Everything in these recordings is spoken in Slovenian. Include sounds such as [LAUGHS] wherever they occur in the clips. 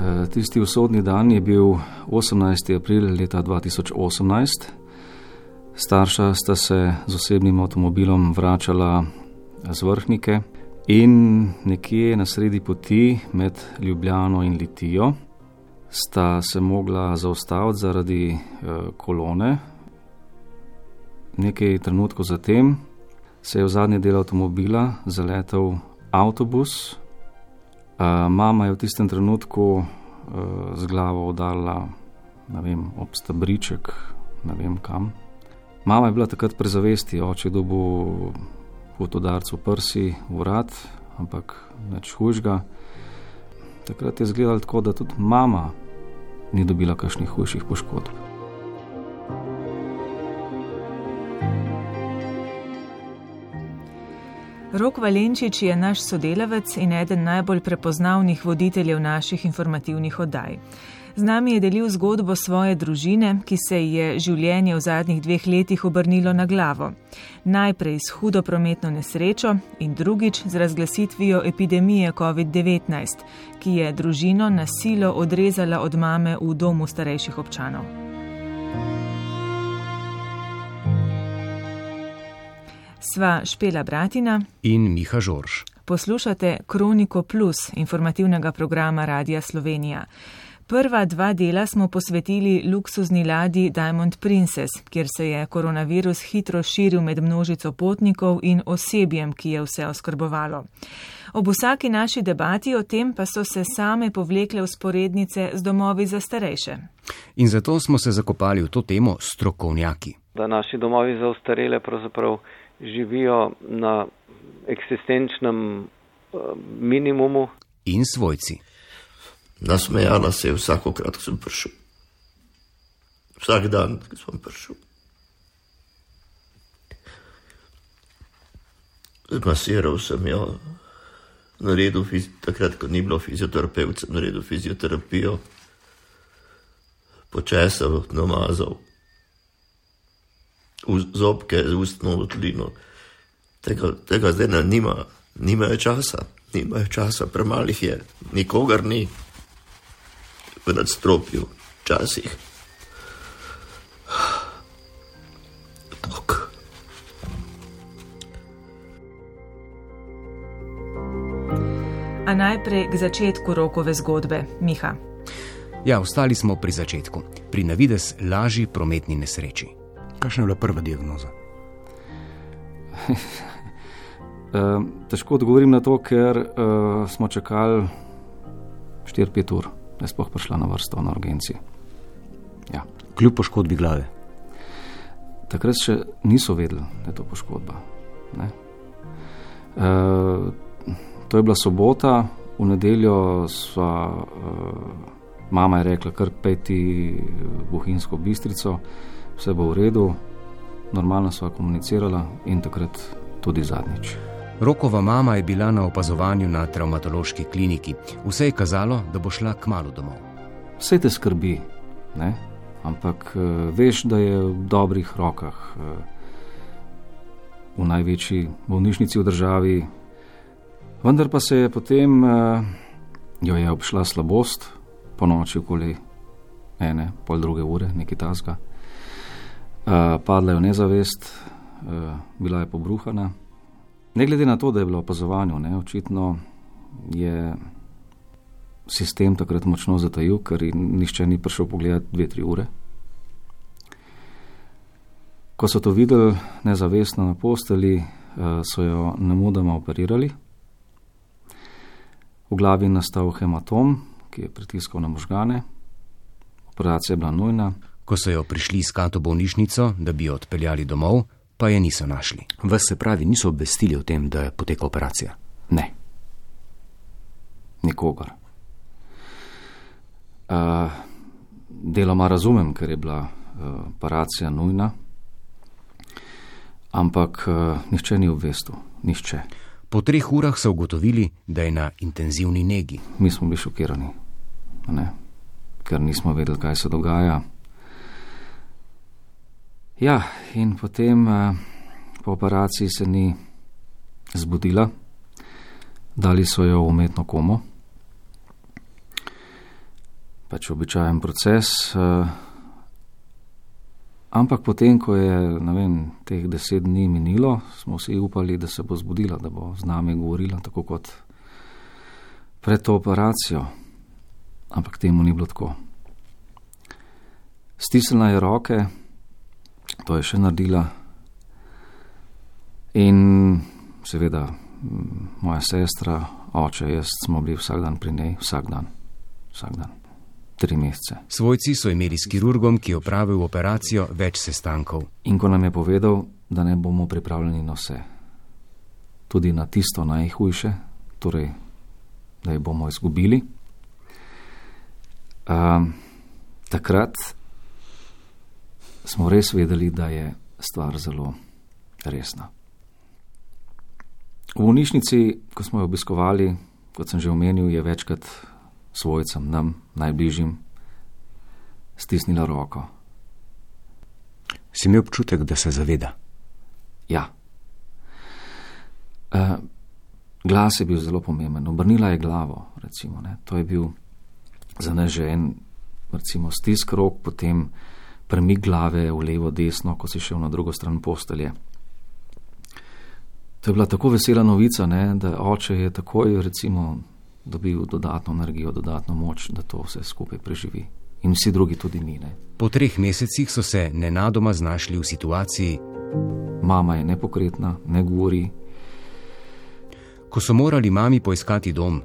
Eh, tisti usodni dan je bil 18. april leta 2018. Starša sta se z osebnim avtomobilom vračala z vrhnike in nekje na sredi poti med Ljubljano in Litijo sta se mogla zaustaviti zaradi eh, kolone. Nekaj trenutkov zatem se je v zadnji del avtomobila zaletel avtobus. Mama je v tistem trenutku eh, z glavo udarila vem, ob stabriček, ne vem kam. Mama je bila takrat prezavesti, oče dobu pod udarcu prsi, vrat, ampak neč hujšga. Takrat je izgledalo tako, da tudi mama ni dobila kakšnih hujših poškodb. Rok Valenčič je naš sodelavec in eden najbolj prepoznavnih voditeljev naših informativnih oddaj. Z nami je delil zgodbo svoje družine, ki se je življenje v zadnjih dveh letih obrnilo na glavo. Najprej s hudo prometno nesrečo in drugič z razglasitvijo epidemije COVID-19, ki je družino na silo odrezala od mame v domu starejših občanov. Sva Špela Bratina in Miha Žorž. Poslušate Kroniko Plus informativnega programa Radia Slovenija. Prva dva dela smo posvetili luksuzni ladji Diamond Princess, kjer se je koronavirus hitro širil med množico potnikov in osebjem, ki je vse oskrbovalo. Ob vsaki naši debati o tem pa so se same povlekle usporednice z domovi za starejše. In zato smo se zakopali v to temo strokovnjaki. Da naši domovi za starele pravzaprav živijo na eksistenčnem uh, minimumu. In svojci. Nasmejala se je vsakokrat, ko sem prišel. Vsak dan, ko sem prišel. Masiral sem jo, naredil takrat, ko ni bilo fizioterapevta, naredil fizioterapijo, počesal, namazal, zobke, ustno utlino. Tega, tega zdaj ne, nima, nimajo časa, nimajo časa, premalih je, nikogar ni v nadstropju, včasih. Tok. A najprej k začetku rokove zgodbe, Miha. Ja, ostali smo pri začetku, pri navides lažji prometni nesreči. Kakšna je bila prva diagnoza? [LAUGHS] Težko odgovorim na to, ker uh, smo čakali 4-5 ur da je sploh prišla na vrsto na urgenci. Ja. Kljub poškodbi glave. Takrat še niso vedeli, da je to poškodba. E, to je bila sobota, v nedeljo sva, e, mama je rekla, kar peti bohinjsko bistrico, vse bo v redu, normalno sva komunicirala in takrat tudi zadnjič. Rokova mama je bila na opazovanju na traumatološki kliniki. Vse je kazalo, da bo šla k malu domov. Vse te skrbi, ne? ampak uh, veš, da je v dobrih rokah, uh, v največji bolnišnici v državi. Vendar pa se je potem uh, jo je obšla slabost, po noči okoli ene, pol druge ure, nekaj tasga. Uh, padla je v nezavest, uh, bila je pobruhana. Ne glede na to, da je bilo opazovanje, očitno je sistem takrat močno zatajil, ker nišče ni prišel pogledati dve, tri ure. Ko so to videli nezavestno na posteli, eh, so jo nemudoma operirali. V glavi je nastal hematom, ki je pritiskal na možgane. Operacija je bila nujna. Ko so jo prišli iskat v bolnišnico, da bi jo odpeljali domov, pa je niso našli. Vas se pravi, niso obvestili o tem, da je poteka operacija? Ne. Nikogar. Uh, deloma razumem, ker je bila uh, operacija nujna, ampak uh, nihče ni obvestil, nihče. Po treh urah so ugotovili, da je na intenzivni negi. Mi smo bili šokirani, ne? ker nismo vedeli, kaj se dogaja. Ja, in potem eh, po operaciji se ni zbudila, dali so jo v umetno komo. pač običajen proces. Uh, ampak potem, ko je vem, teh deset dni minilo, smo vsi upali, da se bo zbudila, da bo z nami govorila tako kot pred to operacijo. Ampak temu ni bilo tako. Stisnila je roke, to je še naredila. In seveda, moja sestra, oče, jaz smo bili vsak dan pri njej, vsak dan, vsak dan, tri mesece. Svojci so imeli s kirurgom, ki je opravil operacijo, več sestankov. In ko nam je povedal, da ne bomo pripravljeni na vse, tudi na tisto najhujše, torej, da jih bomo izgubili, um, takrat smo res vedeli, da je stvar zelo resna. V bolnišnici, ko smo jo obiskovali, kot sem že omenil, je večkrat svojcem, nam, najbližjim, stisnila roko. Si imel občutek, da se zaveda? Ja. Uh, glas je bil zelo pomemben, obrnila je glavo. Recimo, to je bil za nas že en recimo, stisk rok, potem premik glave v levo, desno, ko si šel na drugo stran postelje. To je bila tako vesela novica, ne, da oče je takoj recimo, dobil dodatno energijo, dodatno moč, da to vse skupaj preživi. In vsi drugi tudi mi. Ne. Po treh mesecih so se nenadoma znašli v situaciji. Mama je nepokretna, ne govori. Ko so morali mami poiskati dom,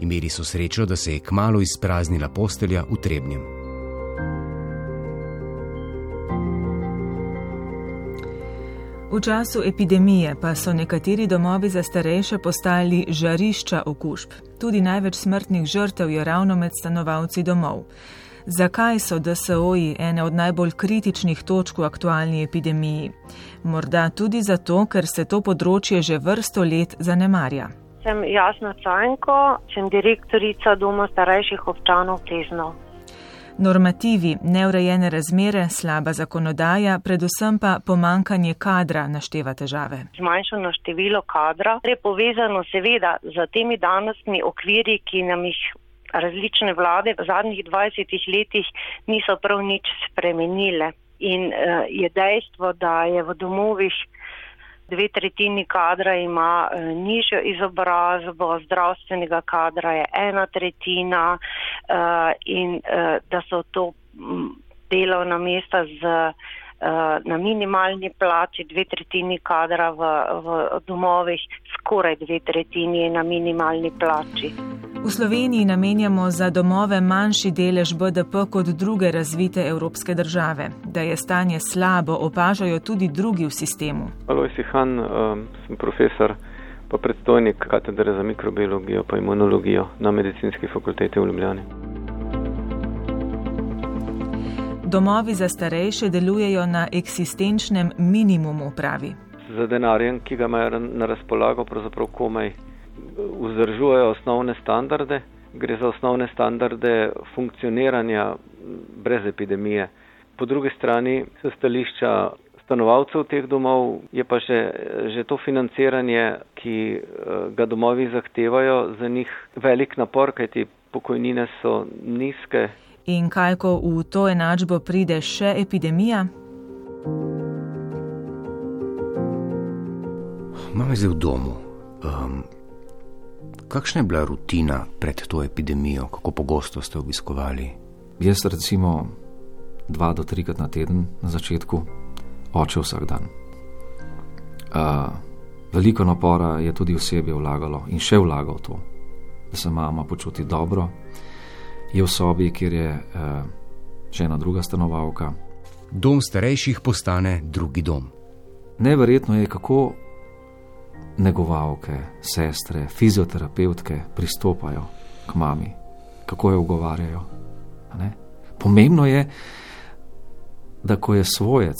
imeli so srečo, da se je kmalo izpraznila postelja v Trebnjem. V času epidemije pa so nekateri domovi za starejše postali žarišča okužb. Tudi največ smrtnih žrtev je ravno med stanovalci domov. Zakaj so DSO-ji ene od najbolj kritičnih točk v aktualni epidemiji? Morda tudi zato, ker se to področje že vrsto let zanemarja. Sem Jasna Cajnko, sem direktorica Doma starejših občanov Tezno. Normativi, neurejene razmere, slaba zakonodaja, predvsem pa pomankanje kadra našteva težave. Zmanjšano število kadra je povezano seveda z temi danostmi okviri, ki nam jih različne vlade v zadnjih 20 letih niso prav nič spremenile. In uh, je dejstvo, da je v domovih dve tretjini kadra ima uh, nižjo izobrazbo, zdravstvenega kadra je ena tretjina uh, in uh, da so to um, delovna mesta z, na minimalni plači, dve tretjini kadra v, v domovih, skoraj dve tretjini na minimalni plači. V Sloveniji namenjamo za domove manjši delež BDP kot druge razvite evropske države. Da je stanje slabo, opažajo tudi drugi v sistemu. Aloj Sihan, um, sem profesor, pa predstojnik katedre za mikrobiologijo in imunologijo na medicinski fakulteti v Ljubljani. Domovi za starejše delujejo na eksistenčnem minimumu, pravi. Za denarjem, ki ga imajo na razpolago, pravzaprav komaj vzdržujejo osnovne standarde, gre za osnovne standarde funkcioniranja brez epidemije. Po drugi strani, se stališča stanovalcev teh domov, je pa že, že to financiranje, ki eh, ga domovi zahtevajo, za njih velik napor, kajti pokojnine so nizke. In kaj, ko v to enačbo pride še epidemija? Mama je zdaj v domu. Um, Kakšna je bila rutina pred to epidemijo, kako pogosto ste obiskovali? Jaz, recimo, dva do trikrat na teden na začetku, oče vsak dan. Uh, veliko napora je tudi osebje vlagalo in še vlaga v to, da se mama počuti dobro, je v sobi, kjer je uh, še ena druga stanovalka. Dom starejših postane drugi dom. Neverjetno je, kako negovalke, sestre, fizioterapevtke pristopajo k mami, kako jo ugovarjajo. Pomembno je, da ko je svojec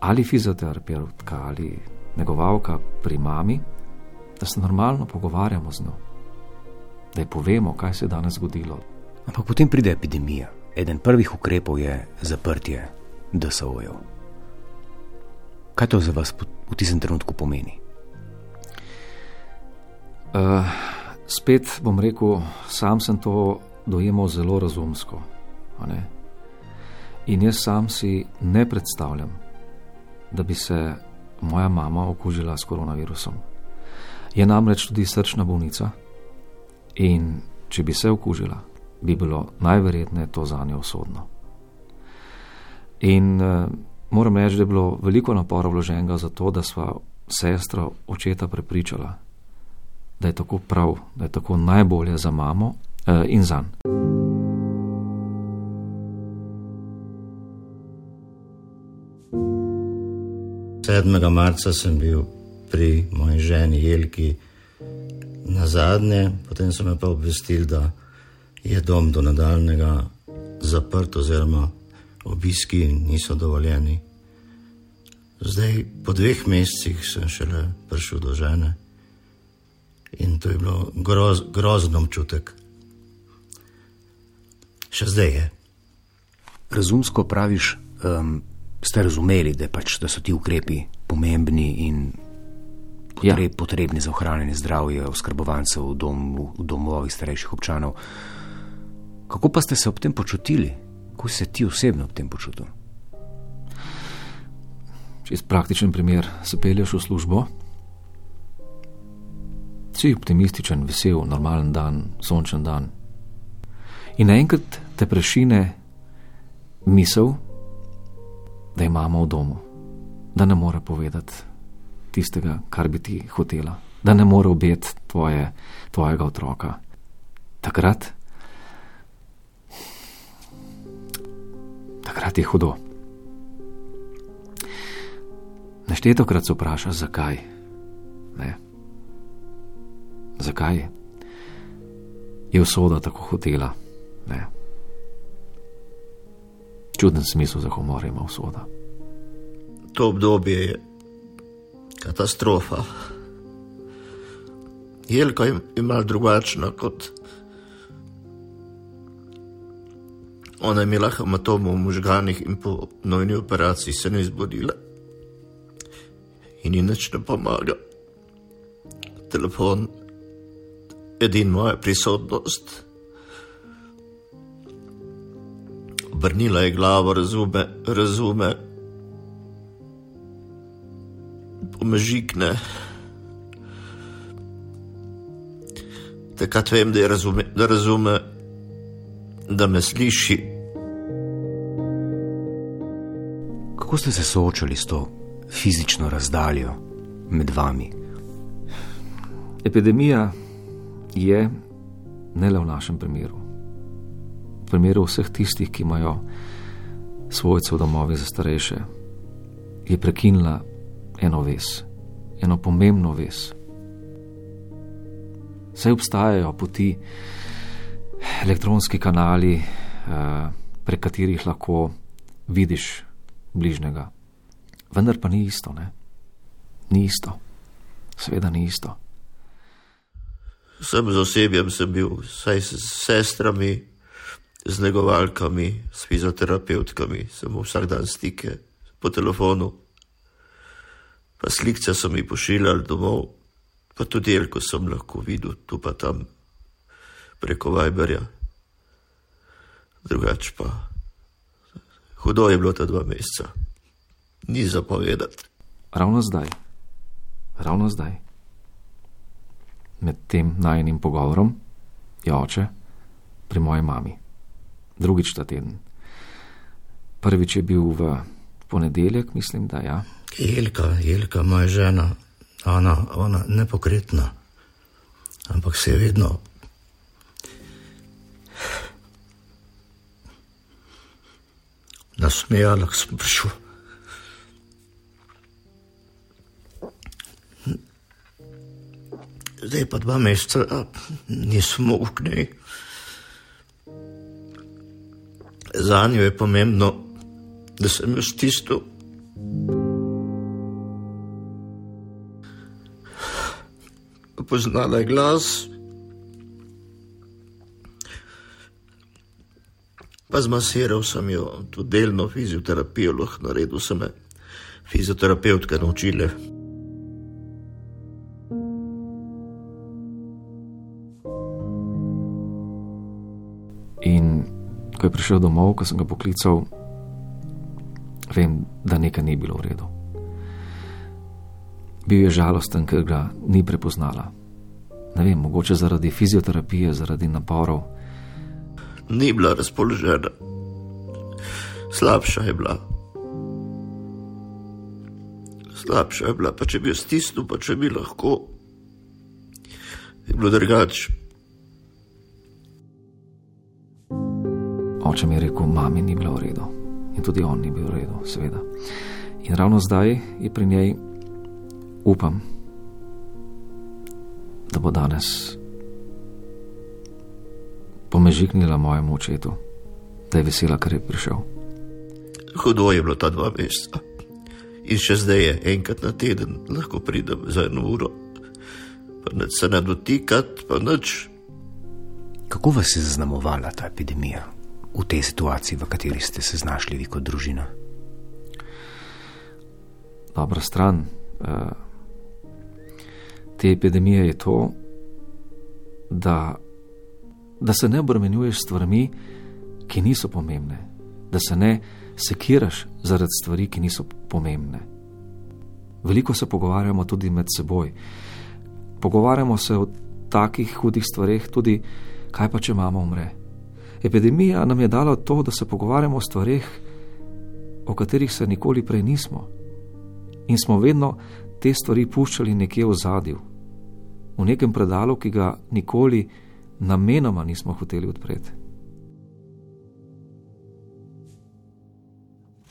ali fizioterapeutka ali negovalka pri mami, da se normalno pogovarjamo z njo, da ji povemo, kaj se je danes zgodilo. Ampak potem pride epidemija. Eden prvih ukrepov je zaprtje DSO-jev. Kaj to za vas v tistem trenutku pomeni? Uh, spet bom rekel, sam sem to dojemal zelo razumsko. In jaz sam si ne predstavljam, da bi se moja mama okužila s koronavirusom. Je namreč tudi srčna bolnica in če bi se okužila, bi bilo najverjetneje to za njo usodno. In uh, moram reči, da je bilo veliko napora vloženega za to, da sva sestra očeta prepričala, da je tako prav, da je tako najbolje za mamo uh, in za njega. 7. marca sem bil pri moji ženi Jelki na zadnje, potem so me pa obvestili, da je dom do nadaljnega zaprt, oziroma obiski niso dovoljeni. Zdaj, po dveh mesecih, sem šele prišel do žene in to je bilo groz, grozno občutek. Še zdaj je. Razumsko praviš, um, ste razumeli, da, pač, da so ti ukrepi pomembni in potreb, ja. potrebni za ohranjanje zdravja oskrbovancev v, dom, v domovih starejših občanov. Kako pa ste se ob tem počutili, kako se ti osebno ob tem počutil? Čez praktičen primer, se pelješ v službo, si optimističen, vesel, normalen dan, sončen dan. In naenkrat te prešine misel, da je mama v domu, da ne more povedati tistega, kar bi ti hotela, da ne more obeti tvoje, tvojega otroka. Takrat, takrat je hudo. Neštetokrat se vprašaš, zakaj. Ne. Zakaj je usoda tako hotela? Ne čuden smisel za humor ima usoda. To obdobje je katastrofa. Jelka je imela drugačna kot ona, je imela hematomo v možganih in po nojni operaciji se ne izbudila. In ni nič ne pomaga. Telefon, edina moja prisotnost. Obrnila je glavo, razume, razume. Pomežikne. Takrat vem, da, razume, da razume, da me sliši. Kako ste se soočali s to fizično razdaljo med vami? Epidemija je ne le v našem primeru primeru vseh tistih, ki imajo svojce v domovih za starejše, je prekinila eno vez, eno pomembno vez. Saj obstajajo poti, elektronski kanali, eh, prek katerih lahko vidiš bližnjega. Vendar pa ni isto, ne? Ni isto. Sveda ni isto. Sem z osebjem sem bil, saj s sestrami, z negovalkami, s fizioterapeutkami, samo vsak dan stike po telefonu. Pa slike so mi pošiljali domov, pa tudi el, ko sem lahko videl, tu pa tam preko Viberja. Drugač pa, hudo je bilo ta dva meseca, ni zapovedati. Ravno zdaj, ravno zdaj, med tem najnim pogovorom, je oče pri moji mami drugič ta teden. Prvič je bil v ponedeljek, mislim, da ja. Jelka, Jelka, moja žena, ona, ona nepokretna, ampak se je vedno. Nasmejala sem prišel. Zdaj pa dva meseca nismo v knjigi. za njo je pomembno, da sem jo stisnil. Poznala je glas, pa zmasiral sem jo, tudi delno fizioterapijo, lahko naredil sem me fizioterapeutka naučile. In ko je prišel domov, ko sem ga poklical, vem, da nekaj ni bilo v redu. Bil je žalosten, ker ga ni prepoznala. Ne vem, mogoče zaradi fizioterapije, zaradi naporov. Ni bila razpoložena, slabša je bila. Slabša je bila, pa če bi jo stisnil, pa če bi lahko, je bilo drugače. Oče mi je rekel, mami ni bilo v redu. In tudi on ni bil v redu, seveda. In ravno zdaj je pri njej, upam, da bo danes pomežiknila mojemu očetu, da je vesela, ker je prišel. Hudo je bilo ta dva meseca. In še zdaj je enkrat na teden lahko pridem za eno uro, pa ne se ne dotikati, pa nič. Kako vas je zaznamovala ta epidemija v tej situaciji, v kateri ste se znašli vi kot družina? Dobra stran uh, te epidemije je to, da, da se ne obremenjuješ s stvarmi, ki niso pomembne, da se ne sekiraš zaradi stvari, ki niso pomembne. Veliko se pogovarjamo tudi med seboj. Pogovarjamo se o takih hudih stvarih, tudi kaj pa če mama umre. Epidemija nam je dala to, da se pogovarjamo o stvarih, o katerih se nikoli prej nismo. In smo vedno te stvari puščali nekje v zadju, v nekem predalu, ki ga nikoli namenoma nismo hoteli odpreti.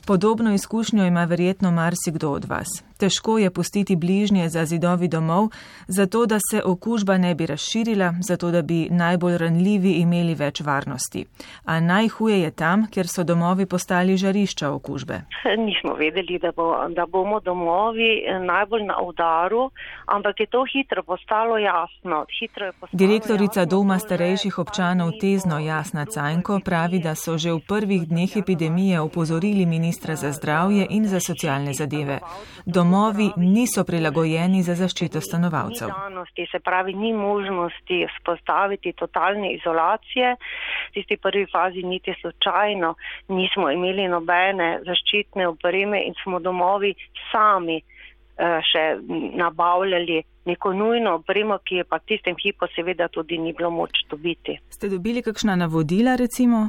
Podobno izkušnjo ima verjetno marsikdo od vas. Težko je pustiti bližnje za zidovi domov, zato da se okužba ne bi razširila, zato da bi najbolj ranljivi imeli več varnosti. A najhuje je tam, kjer so domovi postali žarišča okužbe. [LAUGHS] Nismo vedeli, da, bo, da bomo domovi najbolj na udaru, ampak je to hitro postalo jasno. Hitro postalo Direktorica jasno, Doma starejših občanov Tezno Jasna Cajnko pravi, da so že v prvih dneh epidemije opozorili ministra za zdravje in za socialne zadeve. Domovi niso prilagojeni za zaščito stanovalcev. Se pravi, ni možnosti spostaviti totalne izolacije. V tisti prvi fazi niti slučajno nismo imeli nobene zaščitne opreme in smo domovi sami še nabavljali neko nujno opremo, ki je pa v tistem hipu seveda tudi ni bilo moč dobiti. Ste dobili kakšna navodila recimo?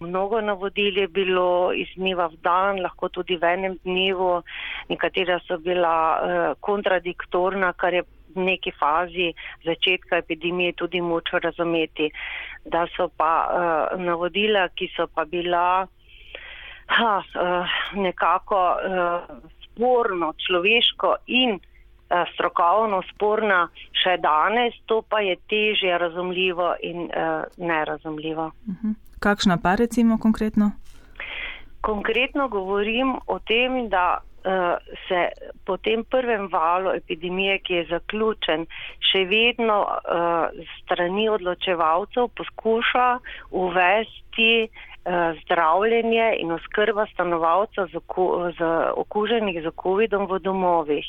Mnogo navodil je bilo iz dneva v dan, lahko tudi v enem dnevu. Nekatera so bila uh, kontradiktorna, kar je v neki fazi začetka epidemije tudi moč razumeti. Da so pa uh, navodila, ki so pa bila ha, uh, nekako uh, sporno, človeško in strokovno sporna še danes, to pa je težje razumljivo in uh, nerazumljivo. Uh mhm. -huh. Kakšna pa recimo konkretno? Konkretno govorim o tem, da uh, se po tem prvem valu epidemije, ki je zaključen, še vedno uh, strani odločevalcev poskuša uvesti uh, zdravljenje in oskrba oku, z okuženih z COVID-om v domovih.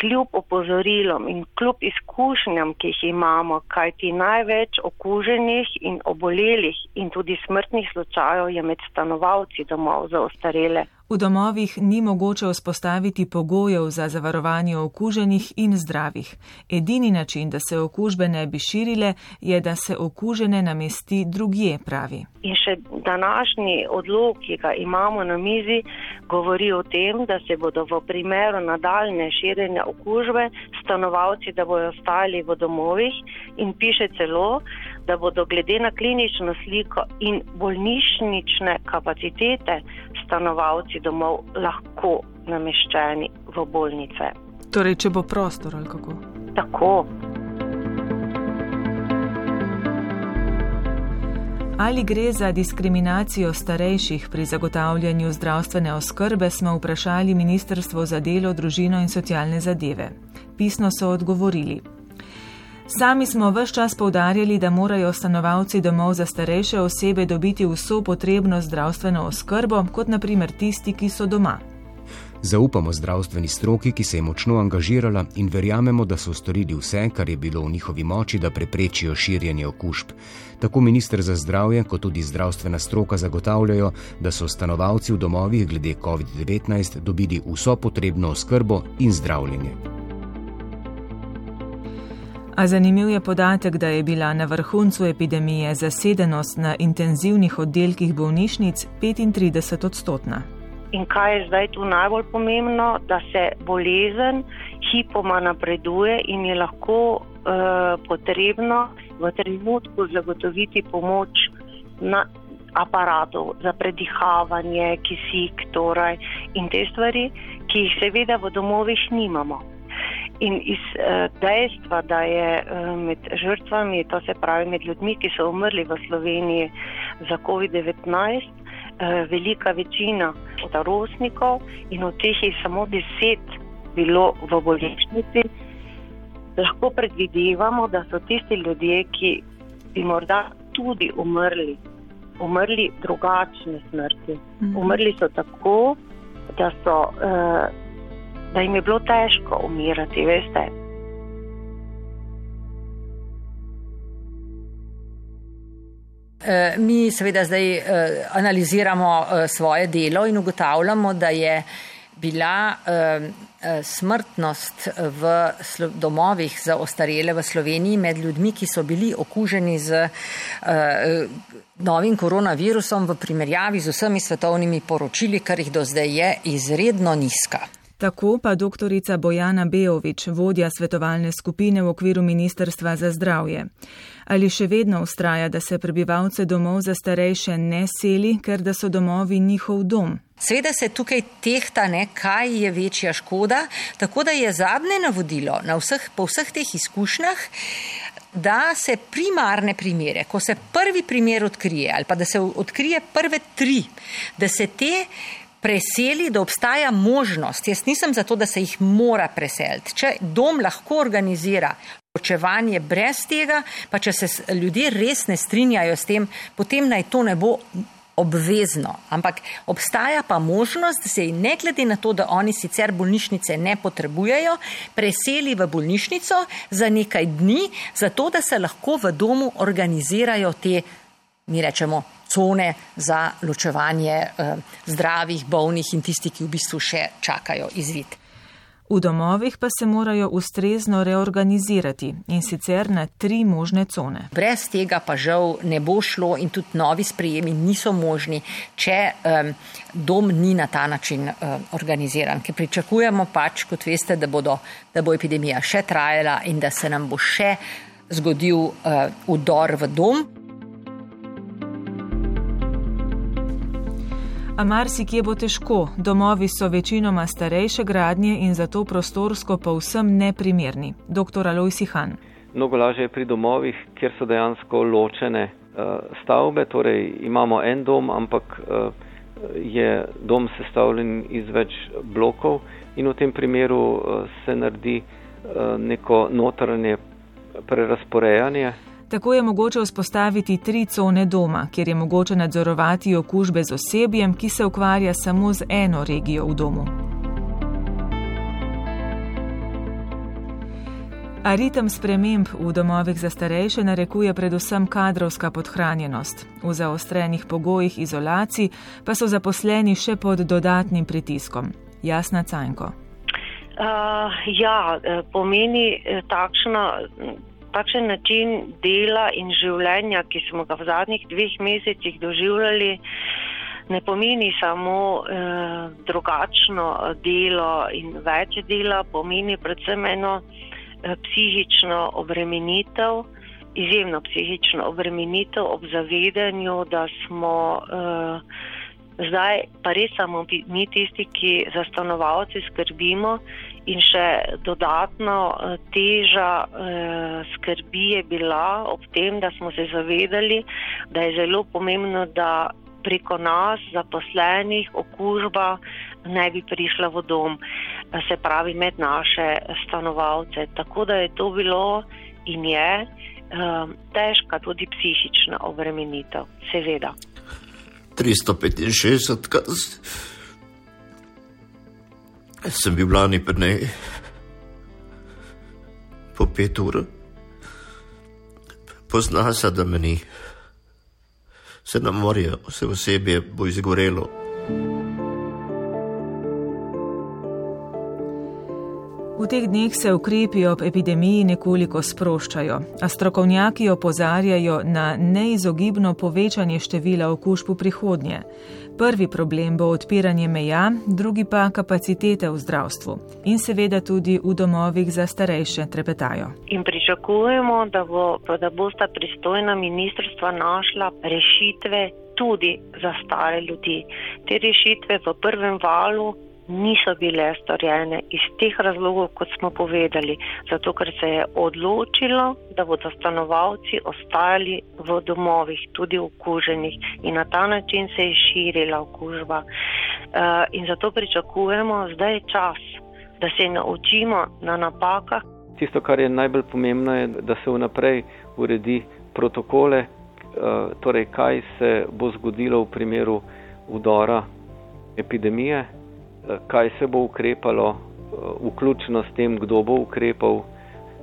Kljub opozorilom in kljub izkušnjam, ki jih imamo, kajti največ okuženih in obolelih in tudi smrtnih slučajev je med stanovalci domov za ostarele. V domovih ni mogoče vzpostaviti pogojev za zavarovanje okuženih in zdravih. Edini način, da se okužbe ne bi širile, je, da se okužene namesti drugje, pravi. In še današnji odlog, ki ga imamo na mizi, govori o tem, da se bodo v primeru nadaljne širjenja okužbe stanovalci, da bojo ostali v domovih in piše celo, da bodo glede na klinično sliko in bolnišnične kapacitete stanovalci domov lahko nameščeni v bolnice. Torej, če bo prostor ali kako? Tako. Ali gre za diskriminacijo starejših pri zagotavljanju zdravstvene oskrbe, smo vprašali Ministrstvo za delo, družino in socialne zadeve. Pisno so odgovorili. Sami smo vse čas povdarjali, da morajo stanovalci domov za starejše osebe dobiti vso potrebno zdravstveno oskrbo, kot naprimer tisti, ki so doma. Zaupamo zdravstveni stroki, ki se je močno angažirala in verjamemo, da so storili vse, kar je bilo v njihovi moči, da preprečijo širjenje okužb. Tako ministr za zdravje, kot tudi zdravstvena stroka zagotavljajo, da so stanovalci v domovih glede COVID-19 dobili vso potrebno oskrbo in zdravljenje. A zanimiv je podatek, da je bila na vrhuncu epidemije zasedenost na intenzivnih oddelkih bolnišnic 35 odstotna. In kaj je zdaj tu najbolj pomembno, da se bolezen hipoma napreduje in je lahko uh, potrebno v trenutku zagotoviti pomoč na aparatu za predihavanje, kisik torej, in te stvari, ki jih seveda v domovih nimamo. In iz uh, dejstva, da je uh, med žrtvami, to se pravi med ljudmi, ki so umrli v Sloveniji za COVID-19, Eh, velika večina starostnikov in od teh je samo deset bilo v bolnišnici, lahko predvidevamo, da so tisti ljudje, ki bi morda tudi umrli, umrli drugačne smrti. Mhm. Umrli so tako, da, so, uh, da jim je bilo težko umirati, veste. Eh, mi seveda zdaj eh, analiziramo eh, svoje delo in ugotavljamo, da je bila smrtnost v domovih za ostarele v Sloveniji med ljudmi, ki so bili okuženi z novim koronavirusom v primerjavi z vsemi svetovnimi poročili, kar jih do zdaj je, izredno nizka. Tako pa doktorica Bojana Bejovič, vodja svetovalne skupine v okviru Ministrstva za zdravje. Ali še vedno ustraja, da se prebivalce domov za starejše ne seli, ker da so domovi njihov dom? Sveda se tukaj tehta, ne, kaj je večja škoda, tako da je zadnje navodilo na vseh, po vseh teh izkušnjah, da se primarne primere, ko se prvi primer odkrije ali pa da se odkrije prve tri, da se te preseli, da obstaja možnost. Jaz nisem zato, da se jih mora preseliti. Če dom lahko organizira ločevanje brez tega, pa če se ljudje res ne strinjajo s tem, potem naj to ne bo obvezno. Ampak obstaja pa možnost, da se jih ne glede na to, da oni sicer bolnišnice ne potrebujejo, preseli v bolnišnico za nekaj dni, zato da se lahko v domu organizirajo te, mi rečemo, cone za ločevanje eh, zdravih, bolnih in tistih, ki v bistvu še čakajo izvid. V domovih pa se morajo ustrezno reorganizirati in sicer na tri možne cone. Brez tega pa žal ne bo šlo in tudi novi sprejemi niso možni, če um, dom ni na ta način um, organiziran. Ker pričakujemo pač, kot veste, da, bodo, da bo epidemija še trajala in da se nam bo še zgodil uh, udor v dom. A marsikje bo težko, domovi so večinoma starejše gradnje in zato prostorsko povsem neprimerni. Dr. Aloj Sihan. Mnogo lažje je pri domovih, kjer so dejansko ločene uh, stavbe, torej imamo en dom, ampak uh, je dom sestavljen iz več blokov in v tem primeru uh, se naredi neko notranje prerasporejanje. Tako je mogoče vzpostaviti tri cone doma, kjer je mogoče nadzorovati okužbe z osebjem, ki se ukvarja samo z eno regijo v domu. A ritem sprememb v domovih za starejše narekuje predvsem kadrovska podhranjenost. V zaostrenih pogojih izolacij pa so zaposleni še pod dodatnim pritiskom. Jasna Cajnko. Uh, ja, eh, pomeni eh, takšno takšen način dela in življenja, ki smo ga v zadnjih dveh mesecih doživljali, ne pomeni samo eh, drugačno delo in več dela, pomeni predvsem eno eh, psihično obremenitev, izjemno psihično obremenitev ob zavedanju, da smo eh, zdaj pa res samo mi tisti, ki za stanovalce skrbimo In še dodatno eh, teža eh, skrbi je bila ob tem, da smo se zavedali, da je zelo pomembno, da preko nas, zaposlenih, okužba ne bi prišla v dom, eh, se pravi med naše stanovalce. Tako da je to bilo in je težka tudi psihična obremenitev, seveda. 365 kaz. Sem bil lani pri njej po pet ur, pozna se, da me ni, se nam morajo, vse osebje bo izgorelo. V teh dneh se ukrepi ob epidemiji nekoliko sproščajo, a strokovnjaki opozarjajo na neizogibno povečanje števila okužb v prihodnje. Prvi problem bo odpiranje meja, drugi pa kapacitete v zdravstvu in seveda tudi v domovih za starejše trepetajo. In pričakujemo, da, bo, da bosta pristojna ministrstva našla rešitve tudi za stare ljudi. Te rešitve v prvem valu niso bile storjene iz teh razlogov, kot smo povedali, zato ker se je odločilo, da bodo stanovalci ostajali v domovih, tudi okuženih in na ta način se je širila okužba. Uh, in zato pričakujemo, zdaj je čas, da se naučimo na napakah. Tisto, kar je najbolj pomembno, je, da se vnaprej uredi protokole, uh, torej kaj se bo zgodilo v primeru udora epidemije, kaj se bo ukrepalo, eh, vključno s tem, kdo bo ukrepal,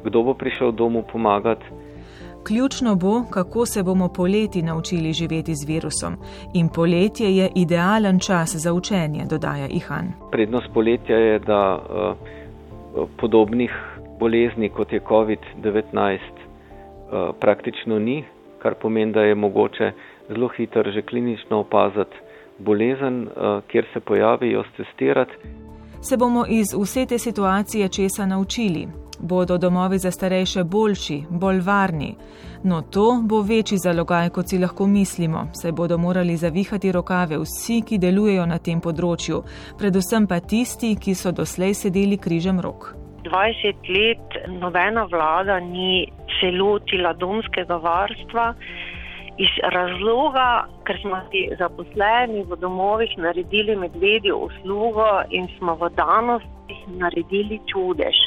kdo bo prišel domu pomagati. Ključno bo, kako se bomo poleti naučili živeti z virusom. In poletje je idealen čas za učenje, dodaja Ihan. Prednost poletja je, da uh, podobnih bolezni kot je COVID-19 uh, praktično ni, kar pomeni, da je mogoče zelo hitro že klinično opaziti bolezen, eh, kjer se pojavi, jo testirati. Se bomo iz vse te situacije česa naučili? Bodo domovi za starejše boljši, bolj varni? No, to bo večji zalogaj, kot si lahko mislimo, saj bodo morali zavihati rokave vsi, ki delujejo na tem področju, predvsem pa tisti, ki so doslej sedeli križem rok. 20 let nobena vlada ni se lotila domskega varstva iz razloga, ker smo si zaposleni v domovih naredili medvedjo uslugo in smo v danosti naredili čudež.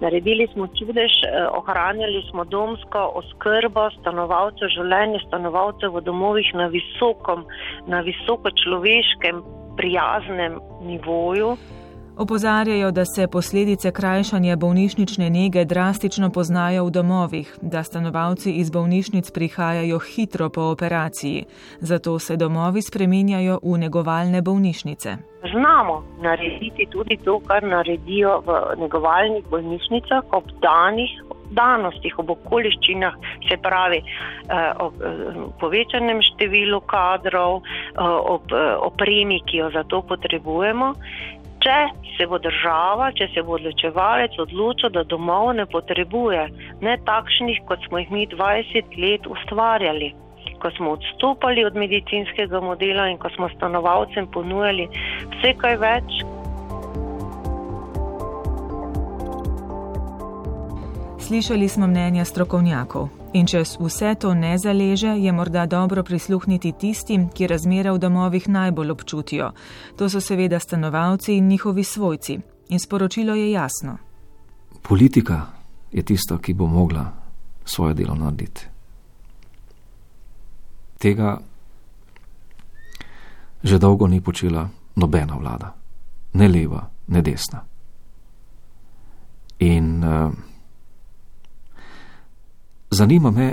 Naredili smo čudež, eh, ohranjali smo domsko oskrbo stanovalcev, življenje stanovalcev v domovih na visokom, na visoko človeškem, prijaznem nivoju. Opozarjajo, da se posledice krajšanja bolnišnične nege drastično poznajo v domovih, da stanovalci iz bolnišnic prihajajo hitro po operaciji, zato se domovi spreminjajo v negovalne bolnišnice. Znamo narediti tudi to, kar naredijo v negovalnih bolnišnicah ob danih. Ob okoliščinah, se pravi, eh, ob eh, povečanem številu kadrov, eh, ob opremi, ki jo za to potrebujemo, če se bo država, če se bo odločevalec odločil, da domov ne potrebuje, ne takšnih, kot smo jih mi 20 let ustvarjali, ko smo odstopali od medicinskega modela in ko smo stanovalcem ponujali vse kaj več. Slišali smo mnenja strokovnjakov. In če vse to ne zaleže, je morda dobro prisluhniti tistim, ki razmere v domovih najbolj občutijo. To so seveda stanovalci in njihovi svojci. In sporočilo je jasno. Politika je tista, ki bo mogla svoje delo narediti. Tega že dolgo ni počela nobena vlada, ne leva, ne desna. In uh, Zanima me,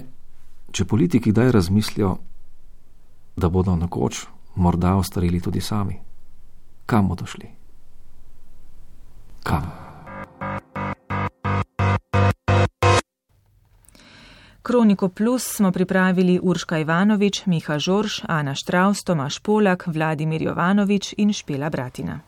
če politiki kdaj razmislijo, da bodo nekoč morda ostarili tudi sami. Kam bodo šli? Kam? Kroniko Plus smo pripravili Urška Ivanovič, Miha Žorž, Ana Štraus, Tomaš Polak, Vladimir Jovanovič in Špela Bratina.